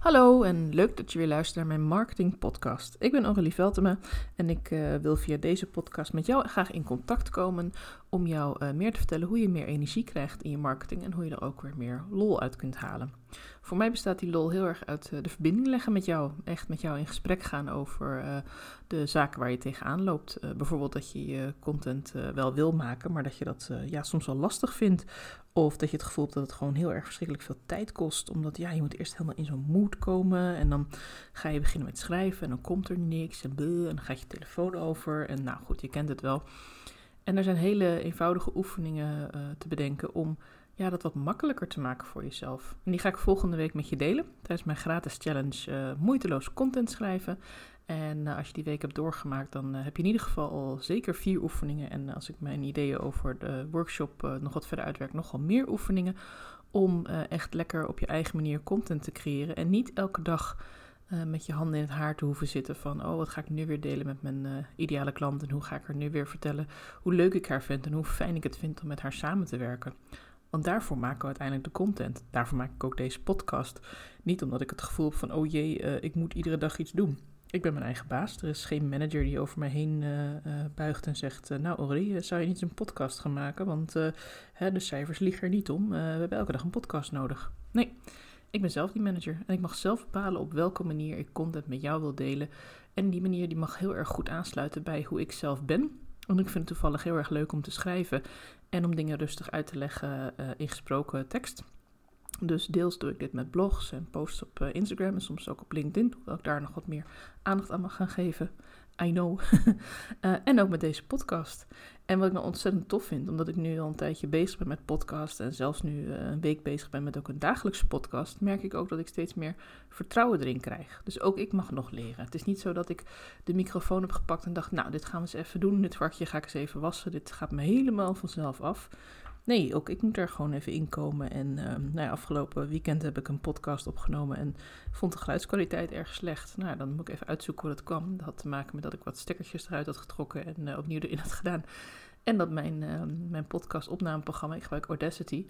Hallo en leuk dat je weer luistert naar mijn marketing podcast. Ik ben Aurélie Veltema en ik uh, wil via deze podcast met jou graag in contact komen om jou uh, meer te vertellen hoe je meer energie krijgt in je marketing en hoe je er ook weer meer lol uit kunt halen. Voor mij bestaat die lol heel erg uit uh, de verbinding leggen met jou. Echt met jou in gesprek gaan over de zaken waar je tegenaan loopt. bijvoorbeeld dat je je content wel wil maken, maar dat je dat ja, soms wel lastig vindt. Of dat je het gevoel hebt dat het gewoon heel erg verschrikkelijk veel tijd kost. Omdat ja, je moet eerst helemaal in zo'n mood komen. En dan ga je beginnen met schrijven. En dan komt er niks. En, en dan gaat je telefoon over. En nou goed, je kent het wel. En er zijn hele eenvoudige oefeningen te bedenken om ja, dat wat makkelijker te maken voor jezelf. En die ga ik volgende week met je delen tijdens mijn gratis challenge uh, moeiteloos content schrijven. En uh, als je die week hebt doorgemaakt, dan uh, heb je in ieder geval al zeker vier oefeningen. En als ik mijn ideeën over de workshop nog wat verder uitwerk, nogal meer oefeningen. Om echt lekker op je eigen manier content te creëren. En niet elke dag met je handen in het haar te hoeven zitten van... oh, wat ga ik nu weer delen met mijn ideale klant... en hoe ga ik haar nu weer vertellen hoe leuk ik haar vind... en hoe fijn ik het vind om met haar samen te werken. Want daarvoor maken we uiteindelijk de content. Daarvoor maak ik ook deze podcast. Niet omdat ik het gevoel heb van... oh jee, ik moet iedere dag iets doen... Ik ben mijn eigen baas. Er is geen manager die over mij heen uh, uh, buigt en zegt: Nou, Aurélie, zou je niet een podcast gaan maken? Want hè, de cijfers liegen er niet om. we hebben elke dag een podcast nodig. Nee, ik ben zelf die manager en ik mag zelf bepalen op welke manier ik content met jou wil delen. En die manier die mag heel erg goed aansluiten bij hoe ik zelf ben. Want ik vind het toevallig heel erg leuk om te schrijven en om dingen rustig uit te leggen in gesproken tekst. Dus deels doe ik dit met blogs en posts op eh, Instagram en soms ook op LinkedIn, hoewel ik daar nog wat meer aandacht aan mag gaan geven. I know. uh, en ook met deze podcast. En wat ik nou ontzettend tof vind, omdat ik nu al een tijdje bezig ben met podcast en zelfs nu uh, een week bezig ben met ook een dagelijkse podcast, merk ik ook dat ik steeds meer vertrouwen erin krijg. Dus ook ik mag nog leren. Het is niet zo dat ik de microfoon heb gepakt en dacht, nou, dit gaan we eens even doen. Dit varkje ga ik eens even wassen. Dit gaat me helemaal vanzelf af. Nee, ook ik moet er gewoon even inkomen. En uh, nou ja, afgelopen weekend heb ik een podcast opgenomen en vond de geluidskwaliteit erg slecht. Nou, dan moet ik even uitzoeken hoe dat kwam. Dat had te maken met dat ik wat stekkertjes eruit had getrokken en uh, opnieuw erin had gedaan. En dat mijn, uh, mijn podcast opnameprogramma, ik gebruik Audacity,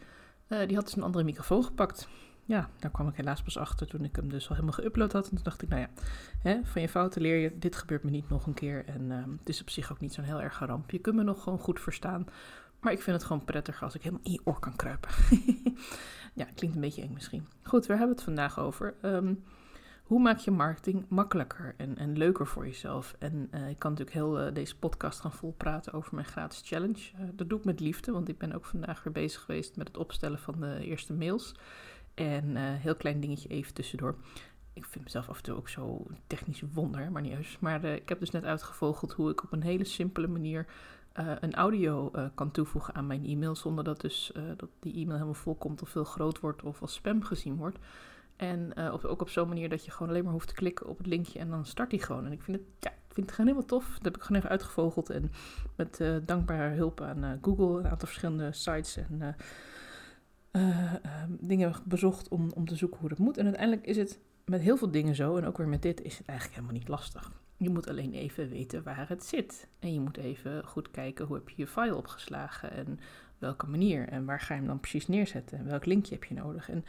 eh, die had dus een andere microfoon gepakt. Ja, daar kwam ik helaas pas achter toen ik hem dus al helemaal geüpload had. En toen dacht ik, nou ja, hè, van je fouten leer je, dit gebeurt me niet nog een keer. En ehm, het is op zich ook niet zo'n heel erg ramp. Je kunt me nog gewoon goed verstaan. Maar ik vind het gewoon prettig als ik helemaal in je oor kan kruipen. ja, klinkt een beetje eng misschien. Goed, waar hebben we het vandaag over? Um, hoe maak je marketing makkelijker en, en leuker voor jezelf? En uh, ik kan natuurlijk heel uh, deze podcast gaan volpraten over mijn gratis challenge. Uh, dat doe ik met liefde, want ik ben ook vandaag weer bezig geweest met het opstellen van de eerste mails. En heel klein dingetje even tussendoor. Ik vind mezelf af en toe ook zo technisch wonder, maar niet eens. Maar ik heb dus net uitgevogeld hoe ik op een hele simpele manier een audio kan toevoegen aan mijn e-mail, zonder dat dus dat die e-mail helemaal vol komt of veel groot wordt of als spam gezien wordt. En op, ook op zo'n manier dat je gewoon alleen maar hoeft te klikken op het linkje en dan start die gewoon. En ik vind het, ja, vind het gewoon helemaal tof. Dat heb ik gewoon even uitgevogeld en met dankbare hulp aan Google, een aantal verschillende sites en dingen bezocht om, om te zoeken hoe dat moet. En uiteindelijk is het met heel veel dingen zo, en ook weer met dit, is het eigenlijk helemaal niet lastig. Je moet alleen even weten waar het zit. En je moet even goed kijken hoe heb je je file opgeslagen en welke manier en waar ga je hem dan precies neerzetten en welk linkje heb je nodig. En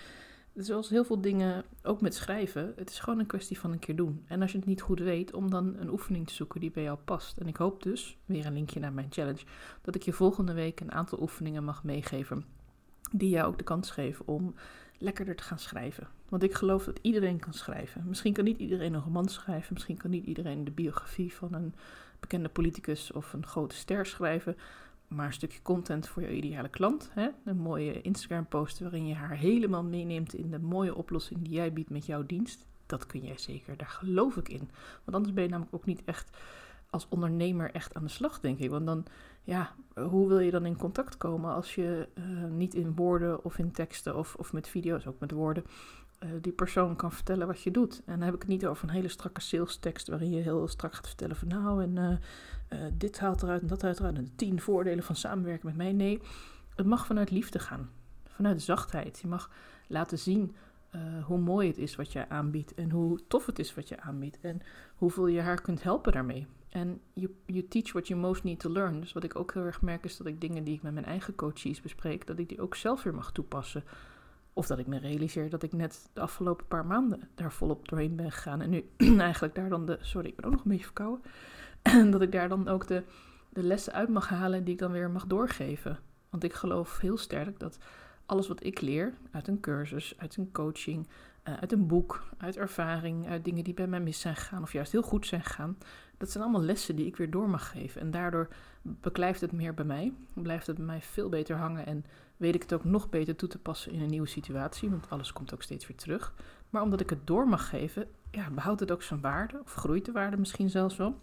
zoals heel veel dingen, ook met schrijven, het is gewoon een kwestie van een keer doen. En als je het niet goed weet, om dan een oefening te zoeken die bij jou past. En ik hoop dus, weer een linkje naar mijn challenge, dat ik je volgende week een aantal oefeningen mag meegeven die jou ook de kans geven om lekkerder te gaan schrijven. Want ik geloof dat iedereen kan schrijven. Misschien kan niet iedereen een roman schrijven. Misschien kan niet iedereen de biografie van een bekende politicus of een grote ster schrijven. Maar een stukje content voor je ideale klant. Hè? Een mooie Instagram-post waarin je haar helemaal meeneemt in de mooie oplossing die jij biedt met jouw dienst. Dat kun jij zeker. Daar geloof ik in. Want anders ben je namelijk ook niet echt als ondernemer echt aan de slag, denk ik. Want dan, ja, hoe wil je dan in contact komen als je uh, niet in woorden of in teksten of, of met video's, ook met woorden, uh, die persoon kan vertellen wat je doet. En dan heb ik het niet over een hele strakke sales tekst waarin je heel strak gaat vertellen van nou en uh, dit haalt eruit en dat haalt eruit en de tien voordelen van samenwerken met mij. Nee, het mag vanuit liefde gaan, vanuit zachtheid. Je mag laten zien hoe mooi het is wat je aanbiedt en hoe tof het is wat je aanbiedt en hoeveel je haar kunt helpen daarmee. En you, you teach what you most need to learn. Dus wat ik ook heel erg merk is dat ik dingen die ik met mijn eigen coaches bespreek, dat ik die ook zelf weer mag toepassen. Of dat ik me realiseer dat ik net de afgelopen paar maanden daar volop doorheen ben gegaan. En nu eigenlijk daar dan de. Sorry, ik ben ook nog een beetje verkouden. En dat ik daar dan ook de, de lessen uit mag halen die ik dan weer mag doorgeven. Want ik geloof heel sterk dat alles wat ik leer uit een cursus, uit een coaching, uh, uit een boek, uit ervaring, uit dingen die bij mij mis zijn gegaan of juist heel goed zijn gegaan, dat zijn allemaal lessen die ik weer door mag geven. En daardoor beklijft het meer bij mij, blijft het bij mij veel beter hangen en weet ik het ook nog beter toe te passen in een nieuwe situatie, want alles komt ook steeds weer terug. Maar omdat ik het door mag geven, ja, behoudt het ook zijn waarde, of groeit de waarde misschien zelfs wel.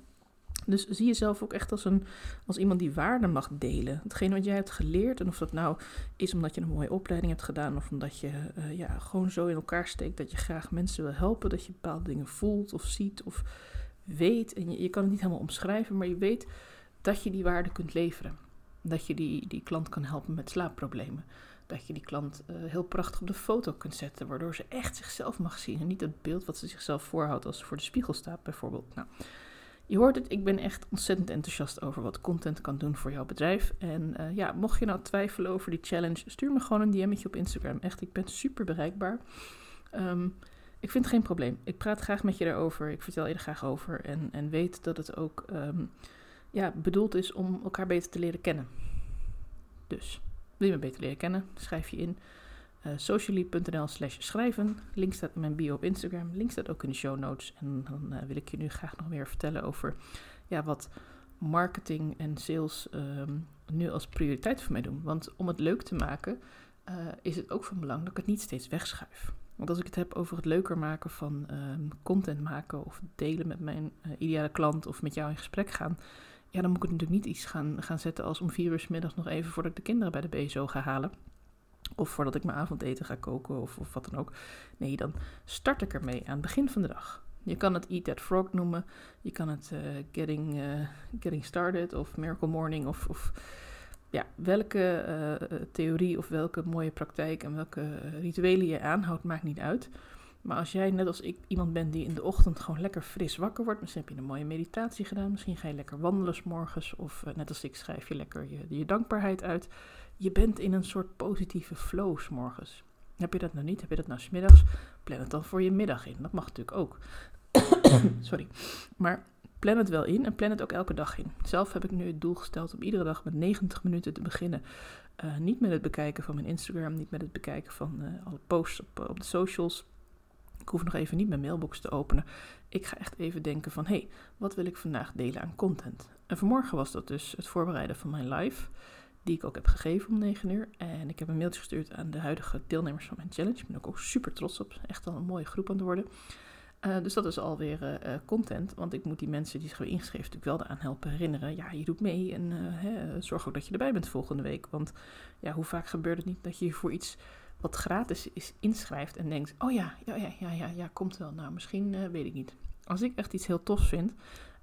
Dus zie jezelf ook echt als, een, als iemand die waarde mag delen. Hetgeen wat jij hebt geleerd, en of dat nou is omdat je een mooie opleiding hebt gedaan, of omdat je uh, ja, gewoon zo in elkaar steekt dat je graag mensen wil helpen, dat je bepaalde dingen voelt of ziet of weet. En je, je kan het niet helemaal omschrijven, maar je weet dat je die waarde kunt leveren. Dat je die, die klant kan helpen met slaapproblemen. Dat je die klant uh, heel prachtig op de foto kunt zetten, waardoor ze echt zichzelf mag zien. En niet het beeld wat ze zichzelf voorhoudt als ze voor de spiegel staat, bijvoorbeeld. Nou, je hoort het, ik ben echt ontzettend enthousiast over wat content kan doen voor jouw bedrijf. En uh, ja, mocht je nou twijfelen over die challenge, stuur me gewoon een DM'tje op Instagram. Echt, ik ben super bereikbaar. Um, ik vind het geen probleem. Ik praat graag met je daarover. Ik vertel je er graag over. En, en weet dat het ook um, ja, bedoeld is om elkaar beter te leren kennen. Dus, wil je me beter leren kennen? Schrijf je in uh, socially.nl slash schrijven. Link staat in mijn bio op Instagram. Link staat ook in de show notes. En dan uh, wil ik je nu graag nog meer vertellen over ja, wat marketing en sales um, nu als prioriteit voor mij doen. Want om het leuk te maken uh, is het ook van belang dat ik het niet steeds wegschuif. Want als ik het heb over het leuker maken van um, content maken of delen met mijn ideale klant of met jou in gesprek gaan, ja, dan moet ik natuurlijk niet iets gaan, gaan zetten als om vier uur middags nog even voordat ik de kinderen bij de BSO ga halen. Of voordat ik mijn avondeten ga koken of, of wat dan ook. Nee, dan start ik ermee aan het begin van de dag. Je kan het Eat That Frog noemen. Je kan het uh, getting, uh, getting Started of Miracle Morning. Of, of ja, welke uh, theorie of welke mooie praktijk en welke rituelen je aanhoudt, maakt niet uit. Maar als jij net als ik iemand bent die in de ochtend gewoon lekker fris wakker wordt, misschien heb je een mooie meditatie gedaan, misschien ga je lekker wandelen s morgens, of net als ik schrijf je lekker je, je dankbaarheid uit je bent in een soort positieve flow s morgens. Heb je dat nou niet? Heb je dat nou smiddags? Plan het dan voor je middag in. Dat mag natuurlijk ook. Sorry. Maar plan het wel in en plan het ook elke dag in. Zelf heb ik nu het doel gesteld om iedere dag met 90 minuten te beginnen. Uh, niet met het bekijken van mijn Instagram, niet met het bekijken van uh, alle posts op, op de socials. Ik hoef nog even niet mijn mailbox te openen. Ik ga echt even denken van, hé, hey, wat wil ik vandaag delen aan content? En vanmorgen was dat dus het voorbereiden van mijn live die ik ook heb gegeven om 9 uur. En ik heb een mailtje gestuurd aan de huidige deelnemers van mijn challenge. Ik ben ook, ook super trots op. Echt al een mooie groep aan het worden. Uh, dus dat is alweer uh, content, want ik moet die mensen die zich hebben ingeschreven natuurlijk wel eraan helpen herinneren. Ja, je doet mee en hè, zorg ook dat je erbij bent volgende week. Want ja, hoe vaak gebeurt het niet dat je voor iets wat gratis is inschrijft en denkt, oh ja, ja, ja, ja, ja, komt wel. Nou, misschien weet ik niet. Als ik echt iets heel tofs vind,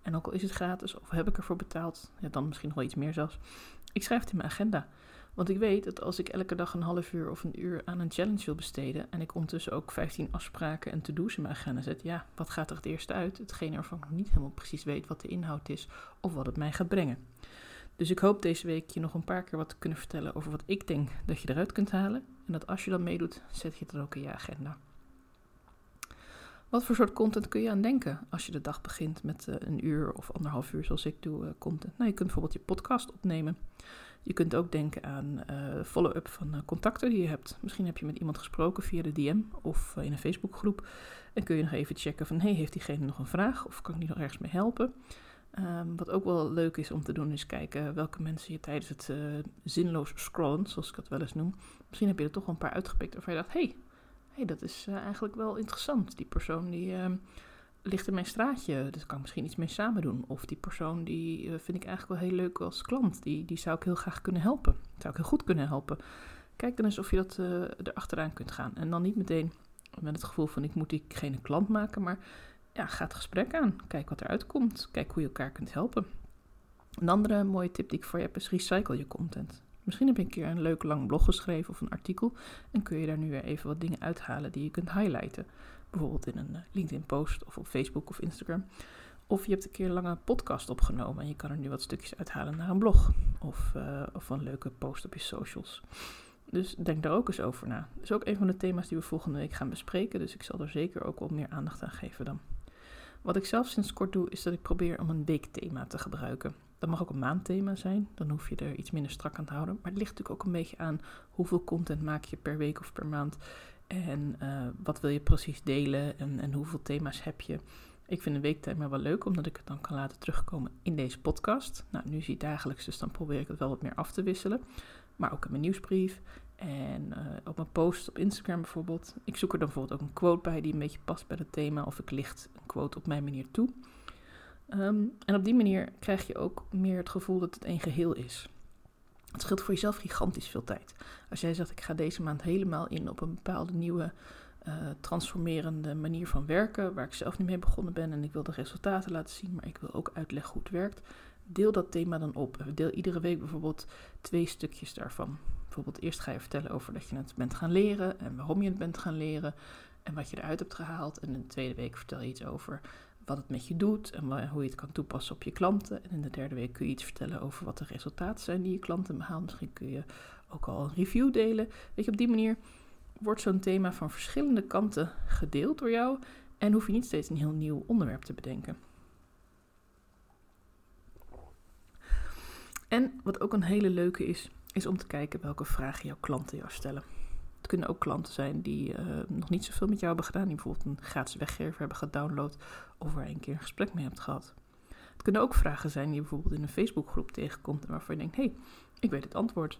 en ook al is het gratis of heb ik ervoor betaald, ja, dan misschien wel iets meer zelfs. Ik schrijf het in mijn agenda. Want ik weet dat als ik elke dag een half uur of een uur aan een challenge wil besteden. en ik ondertussen ook 15 afspraken en to-do's in mijn agenda zet. ja, wat gaat er het eerste uit? Hetgene waarvan ik niet helemaal precies weet wat de inhoud is of wat het mij gaat brengen. Dus ik hoop deze week je nog een paar keer wat te kunnen vertellen over wat ik denk dat je eruit kunt halen. En dat als je dan meedoet, zet je dan ook in je agenda. Wat voor soort content kun je aan denken als je de dag begint met uh, een uur of anderhalf uur, zoals ik doe, uh, content? Nou, je kunt bijvoorbeeld je podcast opnemen. Je kunt ook denken aan uh, follow-up van contacten die je hebt. Misschien heb je met iemand gesproken via de DM of in een Facebookgroep. En kun je nog even checken van, hey, heeft diegene nog een vraag? Of kan ik die nog ergens mee helpen? Um, wat ook wel leuk is om te doen, is kijken welke mensen je tijdens het zinloos scrollen, zoals ik dat wel eens noem. Misschien heb je er toch wel een paar uitgepikt waarvan je dacht, hey, hey, dat is uh, eigenlijk wel interessant. Die persoon die uh, ligt in mijn straatje, dus kan ik misschien iets mee samen doen. Of die persoon die uh, vind ik eigenlijk wel heel leuk als klant. Die, die zou ik heel graag kunnen helpen. Zou ik heel goed kunnen helpen. Kijk dan eens of je dat er achteraan kunt gaan. En dan niet meteen met het gevoel van ik moet diegene klant maken, maar ja, ga het gesprek aan. Kijk wat eruit komt. Kijk hoe je elkaar kunt helpen. Een andere mooie tip die ik voor je heb is recycle je content. Misschien heb je een keer een leuk lang blog geschreven of een artikel en kun je daar nu weer even wat dingen uithalen die je kunt highlighten. Bijvoorbeeld in een eh, LinkedIn-post of op Facebook of Instagram. Of je hebt een keer een lange podcast opgenomen en je kan er nu wat stukjes uithalen naar een blog of, uh, of een leuke post op je socials. Dus denk daar ook eens over na. Dat is ook een van de thema's die we volgende week gaan bespreken. Dus ik zal er zeker ook wat meer aandacht aan geven dan. Wat ik zelf sinds kort doe, is dat ik probeer om een weekthema te gebruiken. Dat mag ook een maandthema zijn, dan hoef je er iets minder strak aan te houden. Maar het ligt natuurlijk ook een beetje aan hoeveel content maak je per week of per maand. En uh, wat wil je precies delen en, en hoeveel thema's heb je. Ik vind een weekthema wel leuk, omdat ik het dan kan laten terugkomen in deze podcast. Nou, nu zie je dagelijks, dus dan probeer ik het wel wat meer af te wisselen. Maar ook in mijn nieuwsbrief en uh, op mijn post op Instagram bijvoorbeeld. Ik zoek er dan bijvoorbeeld ook een quote bij die een beetje past bij het thema. Of ik licht een quote op mijn manier toe. Um, en op die manier krijg je ook meer het gevoel dat het een geheel is. Het scheelt voor jezelf gigantisch veel tijd. Als jij zegt, ik ga deze maand helemaal in op een bepaalde nieuwe uh, transformerende manier van werken, waar ik zelf niet mee begonnen ben en ik wil de resultaten laten zien, maar ik wil ook uitleggen hoe het werkt. Deel dat thema dan op. Deel iedere week bijvoorbeeld twee stukjes daarvan. Bijvoorbeeld eerst ga je vertellen over dat je het bent gaan leren en waarom je het bent gaan leren en wat je eruit hebt gehaald. En in de tweede week vertel je iets over wat het met je doet en hoe je het kan toepassen op je klanten. En in de derde week kun je iets vertellen over wat de resultaten zijn die je klanten behalen. Misschien kun je ook al een review delen. Weet je, op die manier wordt zo'n thema van verschillende kanten gedeeld door jou en hoef je niet steeds een heel nieuw onderwerp te bedenken. En wat ook een hele leuke is, is om te kijken welke vragen jouw klanten jou stellen. Het kunnen ook klanten zijn die uh, nog niet zoveel met jou hebben gedaan, die bijvoorbeeld een gratis weggever hebben gedownload of waar je een keer een gesprek mee hebt gehad. Het kunnen ook vragen zijn die je bijvoorbeeld in een Facebookgroep tegenkomt en waarvan je denkt, hé, hey, ik weet het antwoord.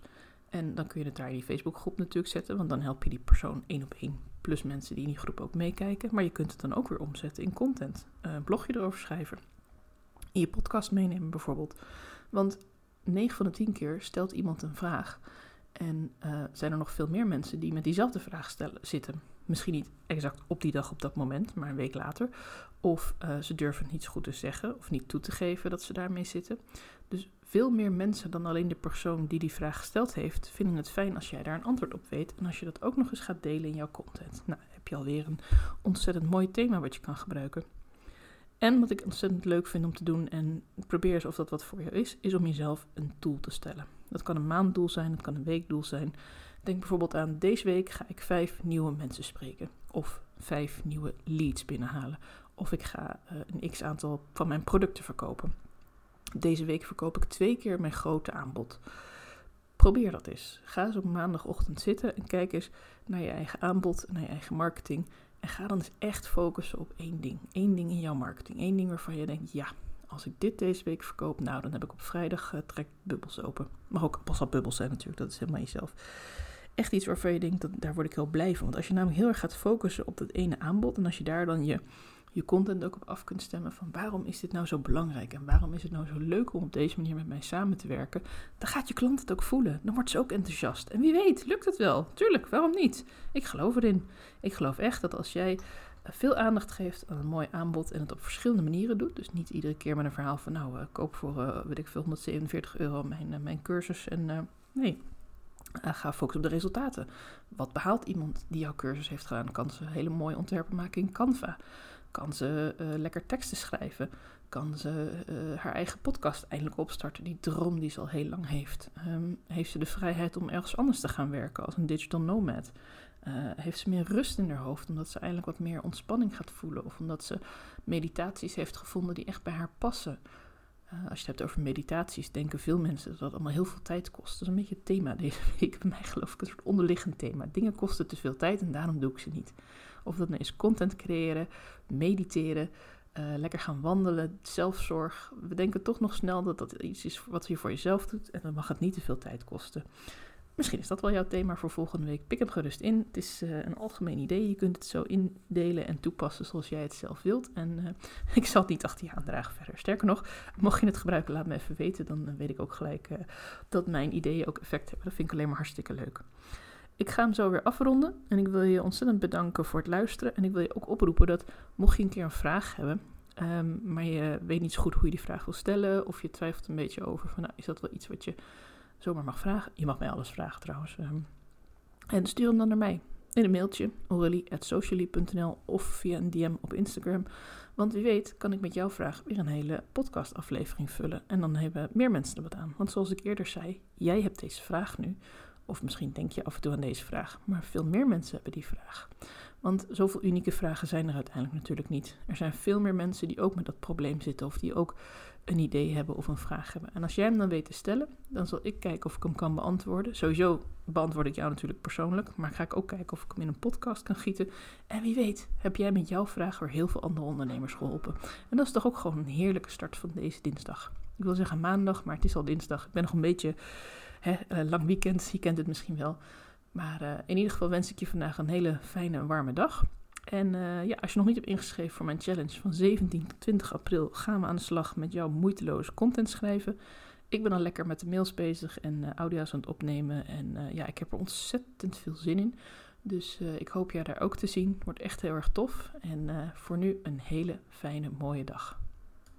En dan kun je het daar in die Facebookgroep natuurlijk zetten, want dan help je die persoon één op één. Plus mensen die in die groep ook meekijken. Maar je kunt het dan ook weer omzetten in content. Een blogje erover schrijven. In je podcast meenemen bijvoorbeeld. Want 9 van de 10 keer stelt iemand een vraag. En uh, zijn er nog veel meer mensen die met diezelfde vraag zitten. Misschien niet exact op die dag op dat moment, maar een week later. Of uh, ze durven het niet zo goed te zeggen of niet toe te geven dat ze daarmee zitten. Dus veel meer mensen dan alleen de persoon die die vraag gesteld heeft, vinden het fijn als jij daar een antwoord op weet. En als je dat ook nog eens gaat delen in jouw content. Nou, heb je alweer een ontzettend mooi thema wat je kan gebruiken. En wat ik ontzettend leuk vind om te doen, en probeer eens of dat wat voor jou is, is om jezelf een doel te stellen. Dat kan een maanddoel zijn, dat kan een weekdoel zijn. Denk bijvoorbeeld aan deze week ga ik vijf nieuwe mensen spreken. Of vijf nieuwe leads binnenhalen. Of ik ga uh, een x aantal van mijn producten verkopen. Deze week verkoop ik twee keer mijn grote aanbod. Probeer dat eens. Ga eens op maandagochtend zitten en kijk eens naar je eigen aanbod, naar je eigen marketing. En ga dan eens echt focussen op één ding. Eén ding in jouw marketing. Eén ding waarvan je denkt, ja, als ik dit deze week verkoop, nou, dan heb ik op vrijdag uh, bubbels open. Mag ook bubbels zijn natuurlijk, dat is helemaal jezelf. Echt iets waarvan je denkt, dat, daar word ik heel blij van. Want als je namelijk heel erg gaat focussen op dat ene aanbod en als je daar dan je je content ook op af kunt stemmen van waarom is dit nou zo belangrijk en waarom is het nou zo leuk om op deze manier met mij samen te werken, dan gaat je klant het ook voelen. Dan wordt ze ook enthousiast. En wie weet, lukt het wel. Tuurlijk, waarom niet? Ik geloof erin. Ik geloof echt dat als jij eh, veel aandacht geeft aan een mooi aanbod en het op verschillende manieren doet, dus niet iedere keer met een verhaal van nou, uh, koop voor, uh, weet ik veel, 147 euro mijn, mijn cursus en nee, ga focussen op de resultaten. Wat behaalt iemand die jouw cursus heeft gedaan? Kan ze hele mooie ontwerpen maken in Canva? Kan ze uh, lekker teksten schrijven? Kan ze uh, haar eigen podcast eindelijk opstarten? Die droom die ze al heel lang heeft. Um, heeft ze de vrijheid om ergens anders te gaan werken als een digital nomad? Uh, heeft ze meer rust in haar hoofd omdat ze eindelijk wat meer ontspanning gaat voelen? Of omdat ze meditaties heeft gevonden die echt bij haar passen? Als je het hebt over meditaties, denken veel mensen dat dat allemaal heel veel tijd kost. Dat is een beetje het thema deze week bij mij, geloof ik. Een soort onderliggend thema. Dingen kosten te veel tijd en daarom doe ik ze niet. Of dat nou is content creëren, mediteren, uh, lekker gaan wandelen, zelfzorg. We denken toch nog snel dat dat iets is wat je voor jezelf doet en dan mag het niet te veel tijd kosten. Misschien is dat wel jouw thema voor volgende week. Pik hem gerust in. Het is uh, een algemeen idee. Je kunt het zo indelen en toepassen zoals jij het zelf wilt. En uh, ik zal het niet achter je aandragen verder. Sterker nog, mocht je het gebruiken, laat me even weten. Dan weet ik ook gelijk dat mijn ideeën ook effect hebben. Dat vind ik alleen maar hartstikke leuk. Ik ga hem zo weer afronden en ik wil je ontzettend bedanken voor het luisteren. En ik wil je ook oproepen dat, mocht je een keer een vraag hebben, um, maar je weet niet zo goed hoe je die vraag wil stellen, of je twijfelt een beetje over van, nou, is dat wel iets wat je zomaar mag vragen? Je mag mij alles vragen trouwens. Um, en stuur hem dan naar mij in een mailtje, aurelie.socially.nl of via een DM op Instagram. Want wie weet kan ik met jouw vraag weer een hele podcastaflevering vullen. En dan hebben meer mensen er wat aan. Want zoals ik eerder zei, jij hebt deze vraag nu Of misschien denk je af en toe aan deze vraag, maar veel meer mensen hebben die vraag. Want zoveel unieke vragen zijn er uiteindelijk natuurlijk niet. Er zijn veel meer mensen die ook met dat probleem zitten of die ook een idee hebben of een vraag hebben. En als jij hem dan weet te stellen, dan zal ik kijken of ik hem kan beantwoorden. Sowieso beantwoord ik jou natuurlijk persoonlijk, maar ga ik ook kijken of ik hem in een podcast kan gieten. En wie weet, heb jij met jouw vraag weer heel veel andere ondernemers geholpen. En dat is toch ook gewoon een heerlijke start van deze dinsdag. Ik wil zeggen maandag, maar het is al dinsdag. Ik ben nog een beetje eh, lang weekend, je kent het misschien wel. Maar uh, in ieder geval wens ik je vandaag een hele fijne en warme dag. En uh, ja, als je nog niet hebt ingeschreven voor mijn challenge van 17 tot 20 april, gaan we aan de slag met jouw moeiteloos content schrijven. Ik ben al lekker met de mails bezig en audio's aan het opnemen. En ja, ik heb er ontzettend veel zin in. Dus ik hoop jou daar ook te zien. Wordt echt heel erg tof. En voor nu een hele fijne, mooie dag.